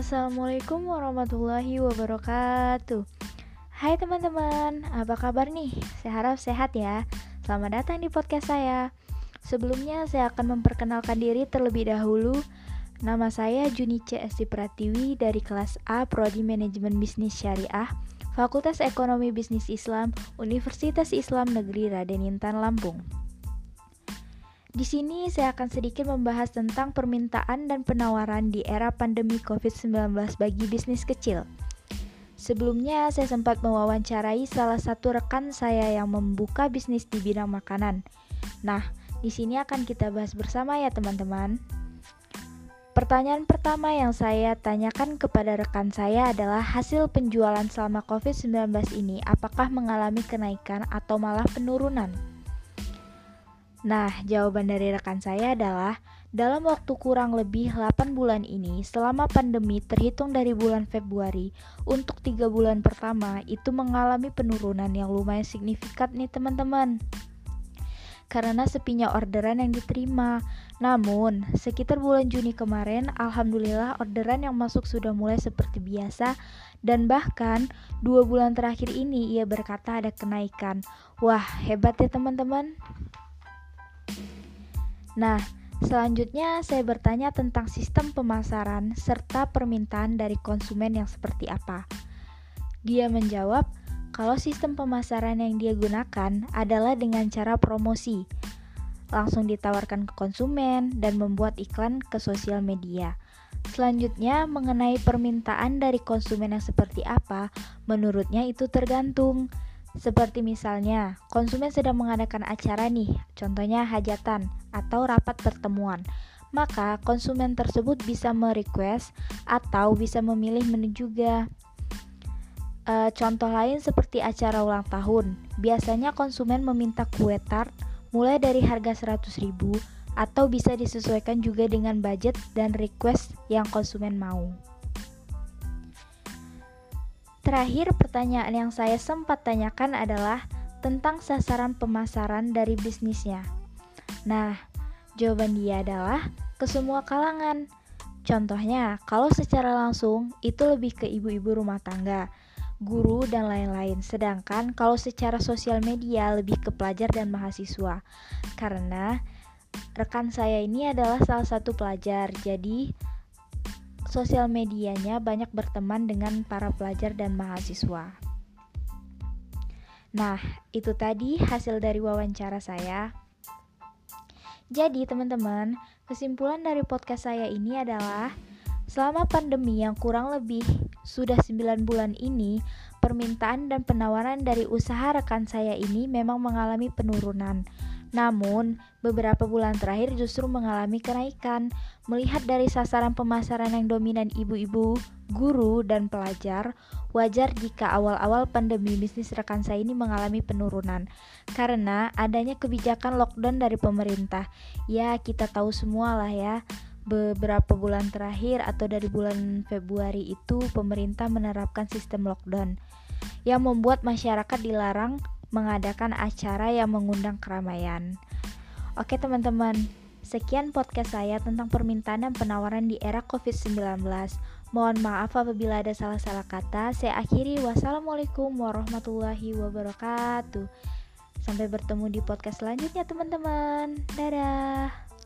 Assalamualaikum warahmatullahi wabarakatuh. Hai teman-teman, apa kabar nih? Saya harap sehat ya. Selamat datang di podcast saya. Sebelumnya saya akan memperkenalkan diri terlebih dahulu. Nama saya Junice Esti Pratiwi dari kelas A Prodi Manajemen Bisnis Syariah Fakultas Ekonomi Bisnis Islam Universitas Islam Negeri Raden Intan Lampung di sini saya akan sedikit membahas tentang permintaan dan penawaran di era pandemi COVID-19 bagi bisnis kecil. Sebelumnya, saya sempat mewawancarai salah satu rekan saya yang membuka bisnis di bidang makanan. Nah, di sini akan kita bahas bersama ya, teman-teman. Pertanyaan pertama yang saya tanyakan kepada rekan saya adalah hasil penjualan selama COVID-19 ini apakah mengalami kenaikan atau malah penurunan? Nah, jawaban dari rekan saya adalah dalam waktu kurang lebih 8 bulan ini, selama pandemi terhitung dari bulan Februari, untuk 3 bulan pertama itu mengalami penurunan yang lumayan signifikan nih teman-teman. Karena sepinya orderan yang diterima. Namun, sekitar bulan Juni kemarin, Alhamdulillah orderan yang masuk sudah mulai seperti biasa dan bahkan dua bulan terakhir ini ia berkata ada kenaikan. Wah, hebat ya teman-teman. Nah, selanjutnya saya bertanya tentang sistem pemasaran serta permintaan dari konsumen yang seperti apa. Dia menjawab, kalau sistem pemasaran yang dia gunakan adalah dengan cara promosi, langsung ditawarkan ke konsumen dan membuat iklan ke sosial media. Selanjutnya, mengenai permintaan dari konsumen yang seperti apa, menurutnya itu tergantung. Seperti misalnya, konsumen sedang mengadakan acara nih, contohnya hajatan atau rapat pertemuan. Maka konsumen tersebut bisa merequest atau bisa memilih menu juga. E, contoh lain seperti acara ulang tahun. Biasanya konsumen meminta kue tart mulai dari harga 100.000 atau bisa disesuaikan juga dengan budget dan request yang konsumen mau. Terakhir, pertanyaan yang saya sempat tanyakan adalah tentang sasaran pemasaran dari bisnisnya. Nah, jawaban dia adalah ke semua kalangan. Contohnya, kalau secara langsung itu lebih ke ibu-ibu rumah tangga, guru, dan lain-lain. Sedangkan kalau secara sosial media lebih ke pelajar dan mahasiswa. Karena rekan saya ini adalah salah satu pelajar, jadi sosial medianya banyak berteman dengan para pelajar dan mahasiswa. Nah, itu tadi hasil dari wawancara saya. Jadi, teman-teman, kesimpulan dari podcast saya ini adalah selama pandemi yang kurang lebih sudah 9 bulan ini, permintaan dan penawaran dari usaha rekan saya ini memang mengalami penurunan. Namun, beberapa bulan terakhir justru mengalami kenaikan. Melihat dari sasaran pemasaran yang dominan ibu-ibu, guru, dan pelajar, wajar jika awal-awal pandemi bisnis rekan saya ini mengalami penurunan karena adanya kebijakan lockdown dari pemerintah. Ya, kita tahu semua lah ya. Beberapa bulan terakhir atau dari bulan Februari itu pemerintah menerapkan sistem lockdown yang membuat masyarakat dilarang mengadakan acara yang mengundang keramaian. Oke teman-teman, sekian podcast saya tentang permintaan dan penawaran di era COVID-19. Mohon maaf apabila ada salah-salah kata. Saya akhiri. Wassalamualaikum warahmatullahi wabarakatuh. Sampai bertemu di podcast selanjutnya teman-teman. Dadah.